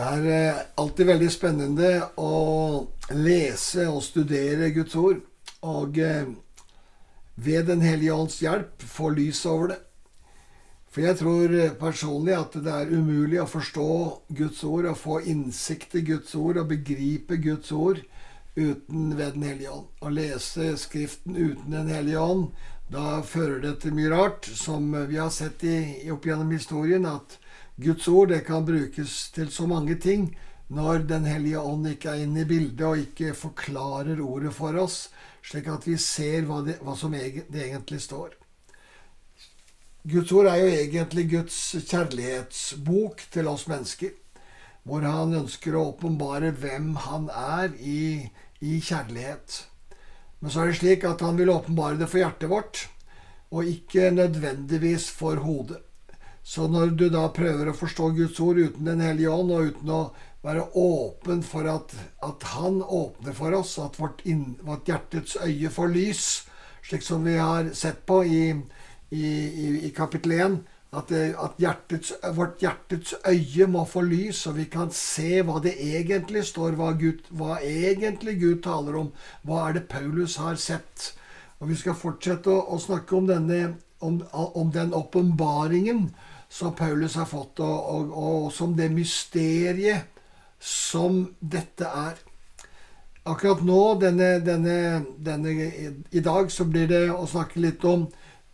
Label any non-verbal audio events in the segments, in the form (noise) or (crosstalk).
Det er eh, alltid veldig spennende å lese og studere Guds ord. Og eh, ved Den hellige ånds hjelp få lys over det. For jeg tror eh, personlig at det er umulig å forstå Guds ord og få innsikt i Guds ord og begripe Guds ord uten ved Den hellige ånd. Å lese Skriften uten Den hellige ånd, da fører det til mye rart, som vi har sett i, opp gjennom historien, at Guds ord det kan brukes til så mange ting når Den hellige ånd ikke er inne i bildet og ikke forklarer ordet for oss, slik at vi ser hva, det, hva som det egentlig står. Guds ord er jo egentlig Guds kjærlighetsbok til oss mennesker, hvor han ønsker å åpenbare hvem han er i, i kjærlighet. Men så er det slik at han vil åpenbare det for hjertet vårt, og ikke nødvendigvis for hodet. Så når du da prøver å forstå Guds ord uten Den hellige ånd, og uten å være åpen for at, at Han åpner for oss, at vårt, inn, vårt, hjertets øye får lys, slik som vi har sett på i, i, i, i kapittel 1, at, at hjertets, vårt hjertets øye må få lys, så vi kan se hva det egentlig står, hva, Gud, hva egentlig Gud taler om. Hva er det Paulus har sett? Og Vi skal fortsette å, å snakke om, denne, om, om den åpenbaringen som Paulus har fått, og, og, og som det mysteriet som dette er. Akkurat nå, denne, denne, denne, i dag, så blir det å snakke litt om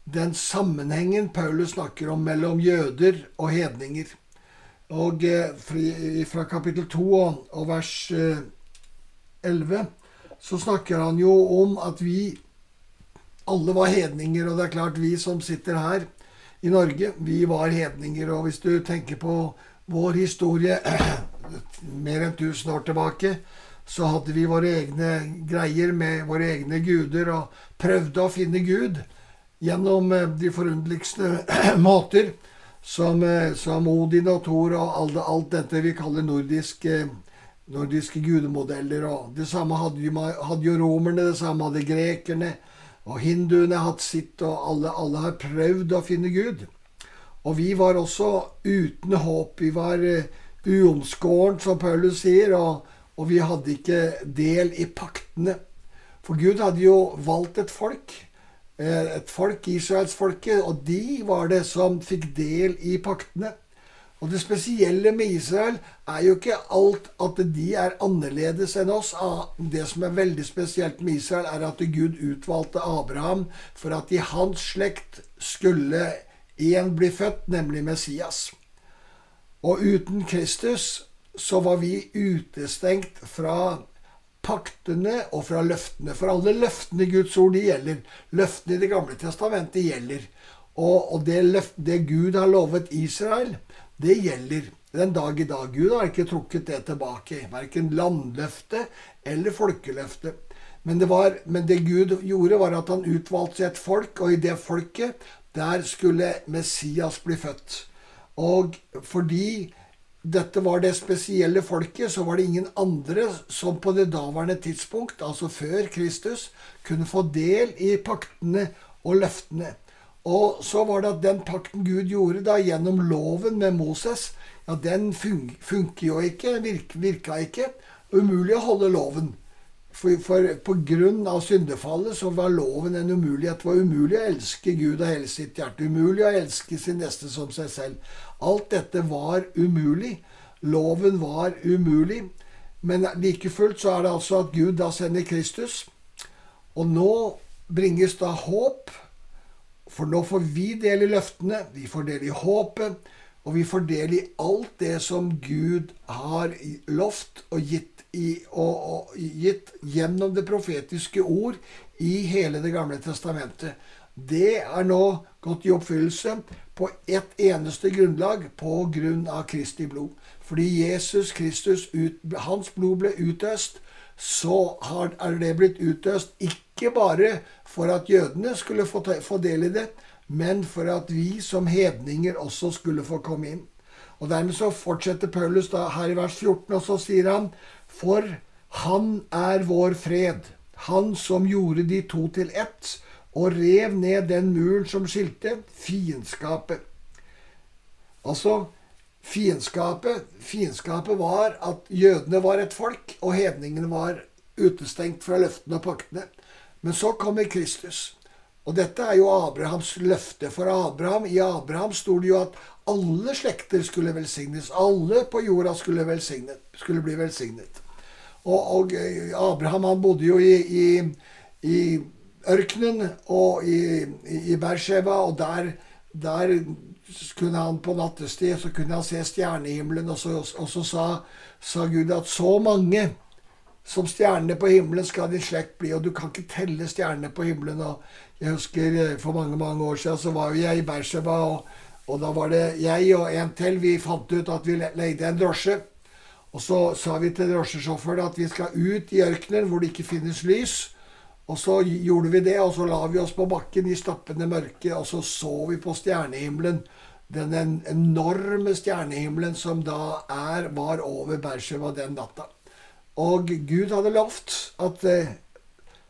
den sammenhengen Paulus snakker om mellom jøder og hedninger. Og eh, fra kapittel 2 og vers 11 eh, så snakker han jo om at vi alle var hedninger, og det er klart vi som sitter her, i Norge. Vi var hedninger, og hvis du tenker på vår historie (clears throat) mer enn 1000 år tilbake, så hadde vi våre egne greier med våre egne guder og prøvde å finne Gud gjennom eh, de forunderligste (clears throat) måter, som, eh, som, Odin og Thor og alt, alt dette vi kaller nordiske, nordiske gudemodeller. Og det samme hadde, hadde jo romerne, det samme hadde grekerne. Og hinduene har hatt sitt, og alle, alle, har prøvd å finne Gud. Og vi var også uten håp. Vi var uh, uomskåren, som Paulus sier, og, og, vi hadde ikke del i paktene. For Gud hadde jo valgt et folk, uh, et folk, Israelsfolket, og de var det som fikk del i paktene. Og det spesielle med Israel er jo ikke alt at de er annerledes enn oss. Ah, det som er veldig spesielt med Israel, er at Gud utvalgte Abraham for at i hans slekt skulle én bli født, nemlig Messias. Og uten Kristus så var vi utestengt fra paktene og fra løftene. For alle løftene i Guds ord, de gjelder. Løftene i Det gamle testamentet gjelder. Og, det, løft, det Gud har lovet Israel, det gjelder den dag i dag. Gud har ikke trukket det tilbake. Verken landløftet eller folkeløftet. Men men det Gud gjorde, var at han utvalgte et folk, og i det folket der skulle Messias bli født. Og fordi dette var det spesielle folket, så var det ingen andre som på det daværende tidspunkt, altså før Kristus, kunne få del i paktene og løftene. Og så var det at den pakten Gud gjorde da gjennom loven med Moses, ja, den fun funker jo ikke, virk, virka ikke. Umulig å holde loven. For, for av syndefallet så var loven en umulighet. Det var umulig å elske Gud av hele sitt hjerte. Umulig å elske sin neste som seg selv. Alt dette var umulig. Loven var umulig. Men like fullt så er det altså at Gud da sender Kristus. Og nå bringes da håp for nå får vi del i løftene, vi får del i håpet, og vi får del i alt det som Gud har lovt og gitt, i, og, og, gitt gjennom det profetiske ord i hele Det gamle testamentet. Det er nå gått i oppfyllelse på ett eneste grunnlag, på grunn av Kristi blod. Fordi Jesus Kristus, ut, hans blod ble utøst, så er det blitt utøst ikke bare for at jødene skulle få, del i det, men for at vi som hedninger også skulle få komme inn. Og Dermed så fortsetter Paulus da her i vers 14, og så sier han For han er vår fred, han som gjorde de to til ett, og rev ned den muren som skilte fiendskapet. Altså, fiendskapet. Fiendskapet var at jødene var et folk, og hedningene var utestengt fra løftene og paktene. Men så kommer Kristus. Og dette er jo Abrahams løfte. For Abraham, i Abraham sto det jo at alle slekter skulle velsignes. Alle på jorda skulle, skulle bli velsignet. Og, og, eh, Abraham han bodde jo i, i, i ørkenen og i, i Bersheva, og der, der kunne han på nattestid så kunne han se stjernehimmelen, og så, og så sa, sa Gud at så mange som stjernene på himmelen skal din slekt bli, og du kan ikke telle stjernene på himmelen. og Jeg husker eh, for mange mange år siden så var jo jeg i Beersheba, og, og, da var det jeg og en til. Vi fant ut at vi leide en drosje. Og så sa vi til drosjesjåføren at vi skal ut i ørkenen hvor det ikke finnes lys. Og så gjorde vi det, og så la vi oss på bakken i stappende mørke, og så så vi på stjernehimmelen. Den enorme stjernehimmelen som da er, var over Beersheba den natta. Og Gud hadde lovt at eh,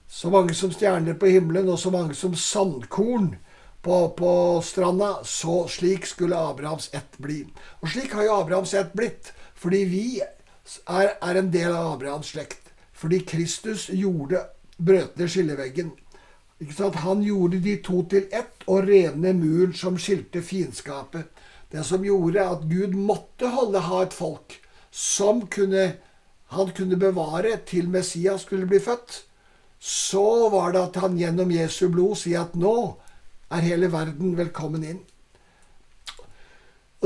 så mange som stjerner på himmelen, og så mange som sandkorn på, på stranda, så slik skulle Abrahams ett bli. Og slik har jo Abrahams ett blitt, fordi vi er, er en del av Abrahams slekt. Fordi Kristus gjorde brøt ned skilleveggen. Han gjorde de to til ett og rev ned muren som skilte fiendskapet. Det som gjorde at Gud måtte holde ha et folk som kunne han kunne bevare til Messias skulle bli født, så var det at han gjennom Jesu blod sier at nå er hele verden velkommen inn.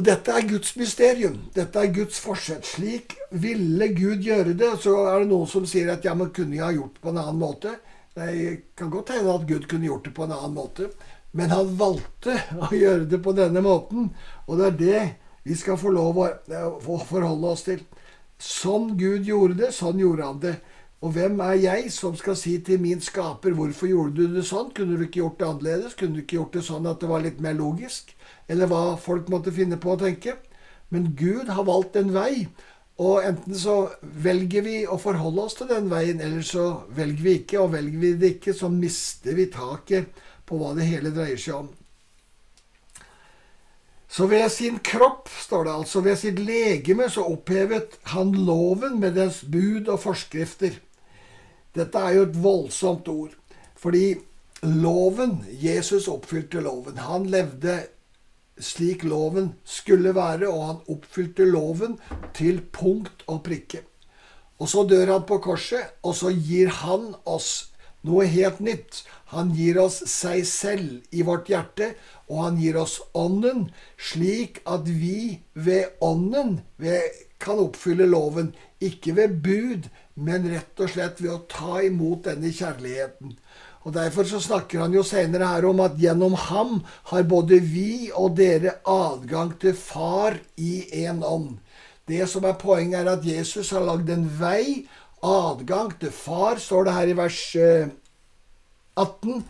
Og dette er Guds mysterium. Dette er Guds forsett. Slik ville Gud gjøre det. Så er det noen som sier at ja, men kunne jeg ha gjort det på en annen måte? Det kan godt hende at Gud kunne gjort det på en annen måte. Men han valgte å gjøre det på denne måten. Og det er det vi skal få lov å forholde oss til. Sånn Gud gjorde det, sånn gjorde han det. Og hvem er jeg som skal si til min skaper hvorfor gjorde du det sånn? Kunne du ikke gjort det annerledes? Kunne du ikke gjort det sånn at det var litt mer logisk? Eller hva folk måtte finne på å tenke? Men Gud har valgt en vei. Og enten så velger vi å forholde oss til den veien, eller så velger vi ikke. Og velger vi det ikke, så mister vi taket på hva det hele dreier seg om. Så ved sin kropp, står det altså, ved sitt legeme, så opphevet han loven med dens bud og forskrifter. Dette er jo et voldsomt ord. Fordi loven Jesus oppfylte loven. Han levde slik loven skulle være, og han oppfylte loven til punkt og prikke. Og så dør han på korset, og så gir han oss noe helt nytt. Han gir oss seg selv i vårt hjerte, og han gir oss Ånden, slik at vi ved Ånden kan oppfylle loven. Ikke ved bud, men rett og slett ved å ta imot denne kjærligheten. Og Derfor så snakker han jo senere her om at gjennom ham har både vi og dere adgang til Far i én ånd. Det som er poenget, er at Jesus har lagd en vei, adgang til Far, står det her i vers 18. Eh,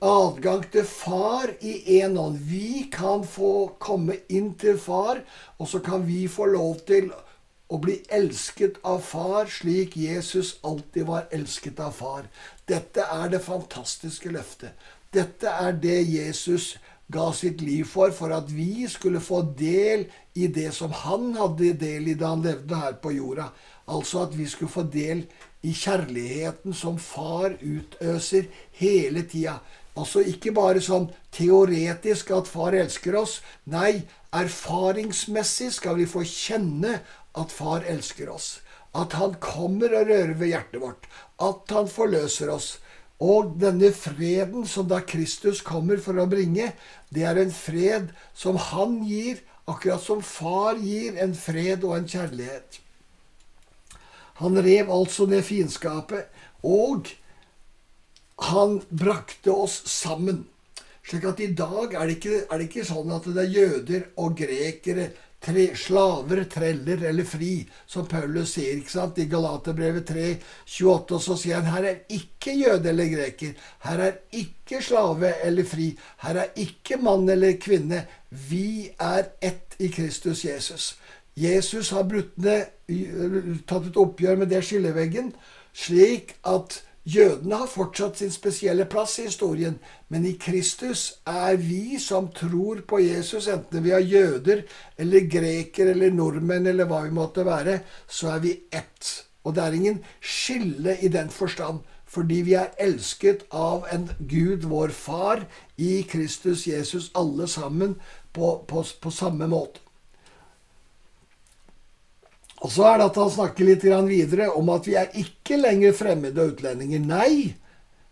adgang til far i én ånd. Vi kan få komme inn til far, og så kan vi få lov til å bli elsket av far slik Jesus alltid var elsket av far. Dette er det fantastiske løftet. Dette er det Jesus ga sitt liv for, for at vi skulle få del i det som han hadde del i da han levde her på jorda. Altså at vi skulle få del i kjærligheten som far utøser hele tida. Altså ikke bare sånn teoretisk at far elsker oss. Nei, erfaringsmessig skal vi få kjenne at far elsker oss. At han kommer og rører ved hjertet vårt. At han forløser oss. Og denne freden som da Kristus kommer for å bringe, det er en fred som han gir, akkurat som far gir en fred og en kjærlighet. Han rev altså ned fiendskapet. Og han brakte oss sammen. Slik at i dag er det, ikke, er det ikke sånn at det er jøder og grekere, tre, slaver, treller eller fri, som Paulus sier ikke sant? i Galaterbrevet 3, 28. Og så sier han her er ikke jøde eller greker. Her er ikke slave eller fri. Her er ikke mann eller kvinne. Vi er ett i Kristus Jesus. Jesus har brutt ned, tatt et oppgjør med det skilleveggen, slik at Jødene har fortsatt sin spesielle plass i historien, men i Kristus er vi som tror på Jesus, enten vi er jøder eller grekere eller nordmenn eller hva vi måtte være, så er vi ett. Og det er ingen skille i den forstand, fordi vi er elsket av en Gud, vår Far, i Kristus Jesus, alle sammen på, på, på samme måte. Og så er det at han snakker litt videre om at vi er ikke lenger fremmede utlendinger. Nei,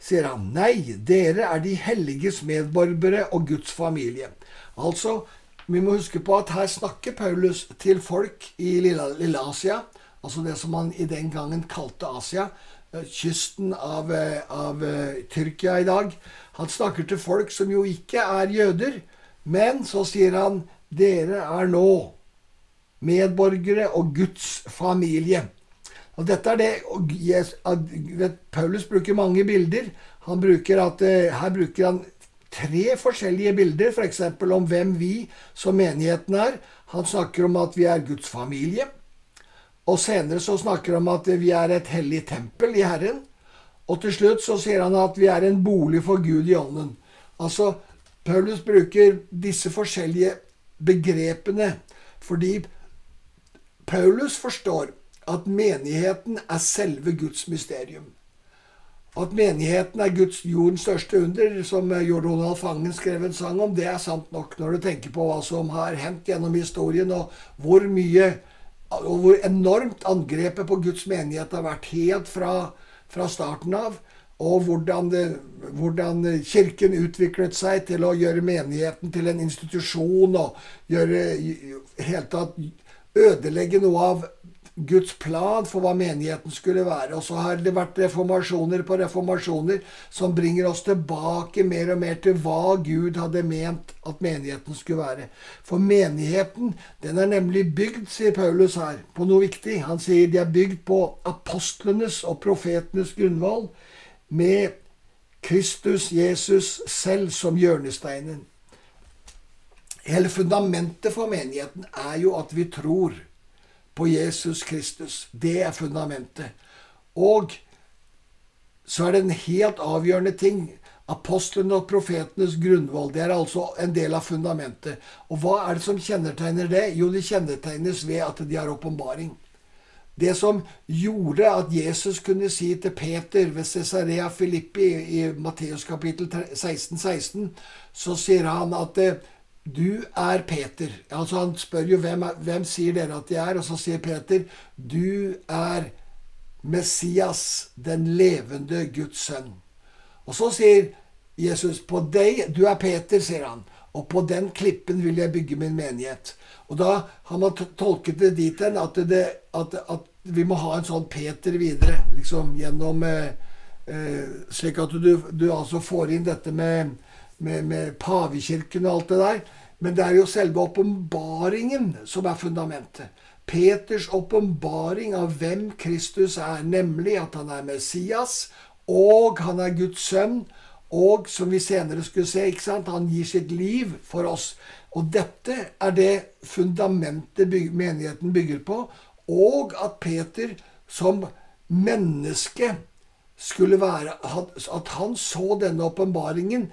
sier han. Nei, dere er de helliges medborgere og Guds familie. Altså, vi må huske på at her snakker Paulus til folk i Lille, Lille Asia, altså det som han i den gangen kalte Asia, eh, kysten av, eh, av uh, Tyrkia i dag. Han snakker til folk som jo ikke er jøder, men så sier han dere er nå medborgere og Guds familie. Og dette er det, Paulus bruker mange bilder. Han bruker at, eh, her bruker han tre forskjellige bilder, f.eks. For om hvem vi som menigheten er. Han snakker om at vi er Guds familie. Og senere så snakker han om at vi er et hellig tempel i Herren. Og til slutt så sier han at vi er en bolig for Gud i ånden. Altså, Paulus bruker disse forskjellige begrepene fordi Paulus forstår at menigheten er selve Guds mysterium. At menigheten er Guds jordens største under, som Ronald Fangen skrev en sang om, det er sant nok når du tenker på hva som har hendt gjennom historien, og hvor mye og hvor enormt angrepet på Guds menighet har vært helt fra, fra starten av. Og hvordan, det, hvordan, Kirken utviklet seg til å gjøre menigheten til en institusjon og gjøre helt tatt ødelegge noe av Guds plan for hva menigheten skulle være. Og så har det vært reformasjoner på reformasjoner som bringer oss tilbake mer og mer til hva Gud hadde ment at menigheten skulle være. For menigheten, den er nemlig bygd, sier Paulus her, på noe viktig. Han sier de er bygd på apostlenes og profetenes grunnvoll, med Kristus Jesus selv som hjørnesteinen. Hele fundamentet for menigheten er jo at vi tror på Jesus Kristus. Det er fundamentet. Og så er det en helt avgjørende ting. Apostlene og profetenes grunnvoll. Det er altså en del av fundamentet. Og hva er det som kjennetegner det? Jo, det kjennetegnes ved at de har åpenbaring. Det som gjorde at Jesus kunne si til Peter ved Cesarea Filippi i Matteus kapittel 16, 16, så sier han at eh, du er Peter. Altså Han spør jo hvem, hvem sier dere at de er, og så sier Peter du er Messias, den levende Guds sønn. Og så sier Jesus på deg Du er Peter, sier han. Og på den klippen vil jeg bygge min menighet. Og da har man tolket det dit hen at, at, at, vi må ha en sånn Peter videre. Liksom gjennom eh, eh, Slik at du, du, altså får inn dette med, med, med pavekirken og alt det der. Men det er jo selve åpenbaringen som er fundamentet. Peters åpenbaring av hvem Kristus er, nemlig at han er Messias, og han er Guds sønn, og som vi senere skulle se, ikke sant, han gir sitt liv for oss. Og dette er det fundamentet menigheten bygger på, og at Peter som menneske skulle være At han så denne åpenbaringen,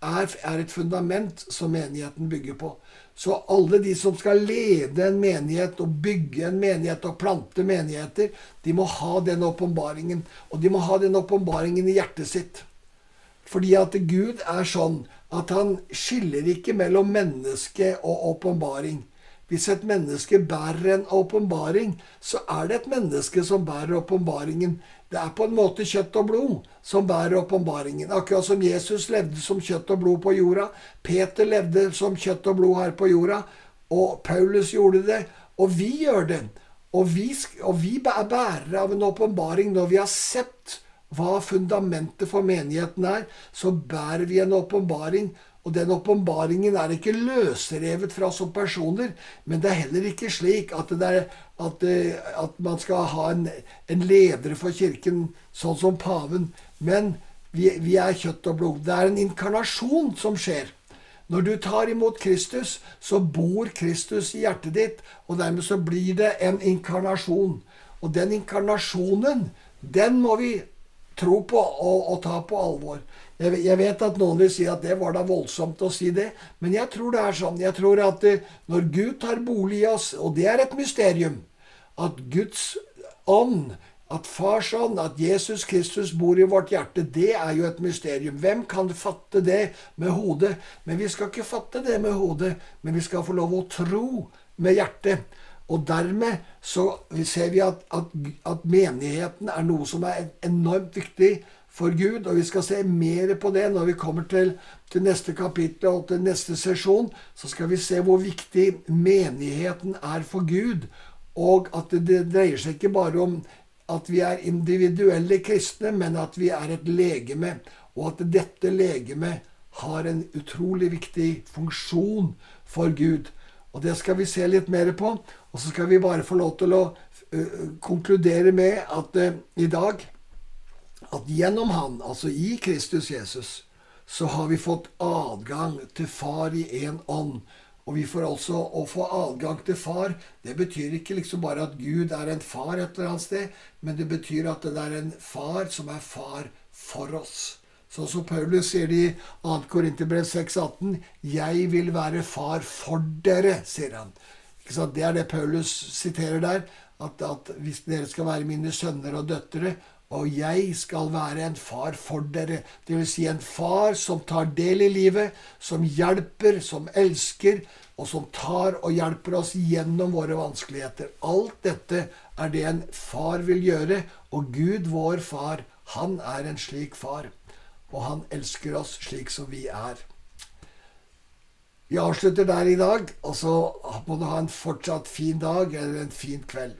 er, er, et fundament som menigheten bygger på. Så alle de som skal lede en menighet og bygge en menighet og plante menigheter, de må ha den åpenbaringen. Og de må ha den åpenbaringen i hjertet sitt. Fordi at Gud er sånn at han skiller ikke mellom menneske og åpenbaring. Hvis et menneske bærer en åpenbaring, så er det et menneske som bærer åpenbaringen. Det er på en måte kjøtt og blod som bærer åpenbaringen. Akkurat som Jesus levde som kjøtt og blod på jorda. Peter levde som kjøtt og blod her på jorda. Og Paulus gjorde det. Og vi gjør det. Og vi, og vi er bærere av en åpenbaring når vi har sett hva fundamentet for menigheten er. Så bærer vi en åpenbaring og den åpenbaringen er ikke løsrevet fra oss som personer, men det er heller ikke slik at, er, at, eh, at man skal ha en, en, leder for kirken, sånn som paven. Men vi, vi er kjøtt og blod. Det er en inkarnasjon som skjer. Når du tar imot Kristus, så bor Kristus i hjertet ditt, og dermed så blir det en inkarnasjon. Og den inkarnasjonen, den må vi tro på og, og ta på alvor. Jeg, jeg, vet at noen vil si at det var da voldsomt å si det, men jeg tror det er sånn. Jeg tror at eh, når Gud tar bolig i oss, og det er et mysterium, at Guds ånd at Fars ånd, at Jesus Kristus bor i vårt hjerte, det er jo et mysterium. Hvem kan fatte det med hodet? Men vi skal ikke fatte det med hodet, men vi skal få lov å tro med hjertet. Og dermed så ser vi at, at, at menigheten er noe som er enormt viktig for Gud. Og vi skal se mer på det når vi kommer til, til neste kapittel og til neste sesjon. Så skal vi se hvor viktig menigheten er for Gud. Og at det, det dreier seg ikke bare om at vi er individuelle kristne, men at vi er et legeme. Og at dette legemet har en utrolig viktig funksjon for Gud. Og det skal vi se litt mer på. Og så skal vi bare få lov til å konkludere med at i dag at gjennom Han, altså i Kristus Jesus, så har vi fått adgang til Far i én ånd. Og vi får altså å få adgang til far. Det betyr ikke liksom bare at Gud er en far et eller annet sted, men det betyr at det er en far som er far for oss. Sånn som Paulus sier det i 2. Korinterbrev 6,18.: Jeg vil være far for dere, sier han. Det er det Paulus siterer der. At, at hvis dere skal være mine sønner og døtre, og jeg skal være en far for dere. Vil si en far som tar del i livet, som hjelper, som elsker, og som tar og hjelper oss gjennom våre vanskeligheter. Alt dette er det en far vil gjøre, og Gud, vår far, han er en slik far. Og han elsker oss slik som vi er. Vi avslutter der i dag, og så må du ha en fortsatt fin dag eller en fin kveld.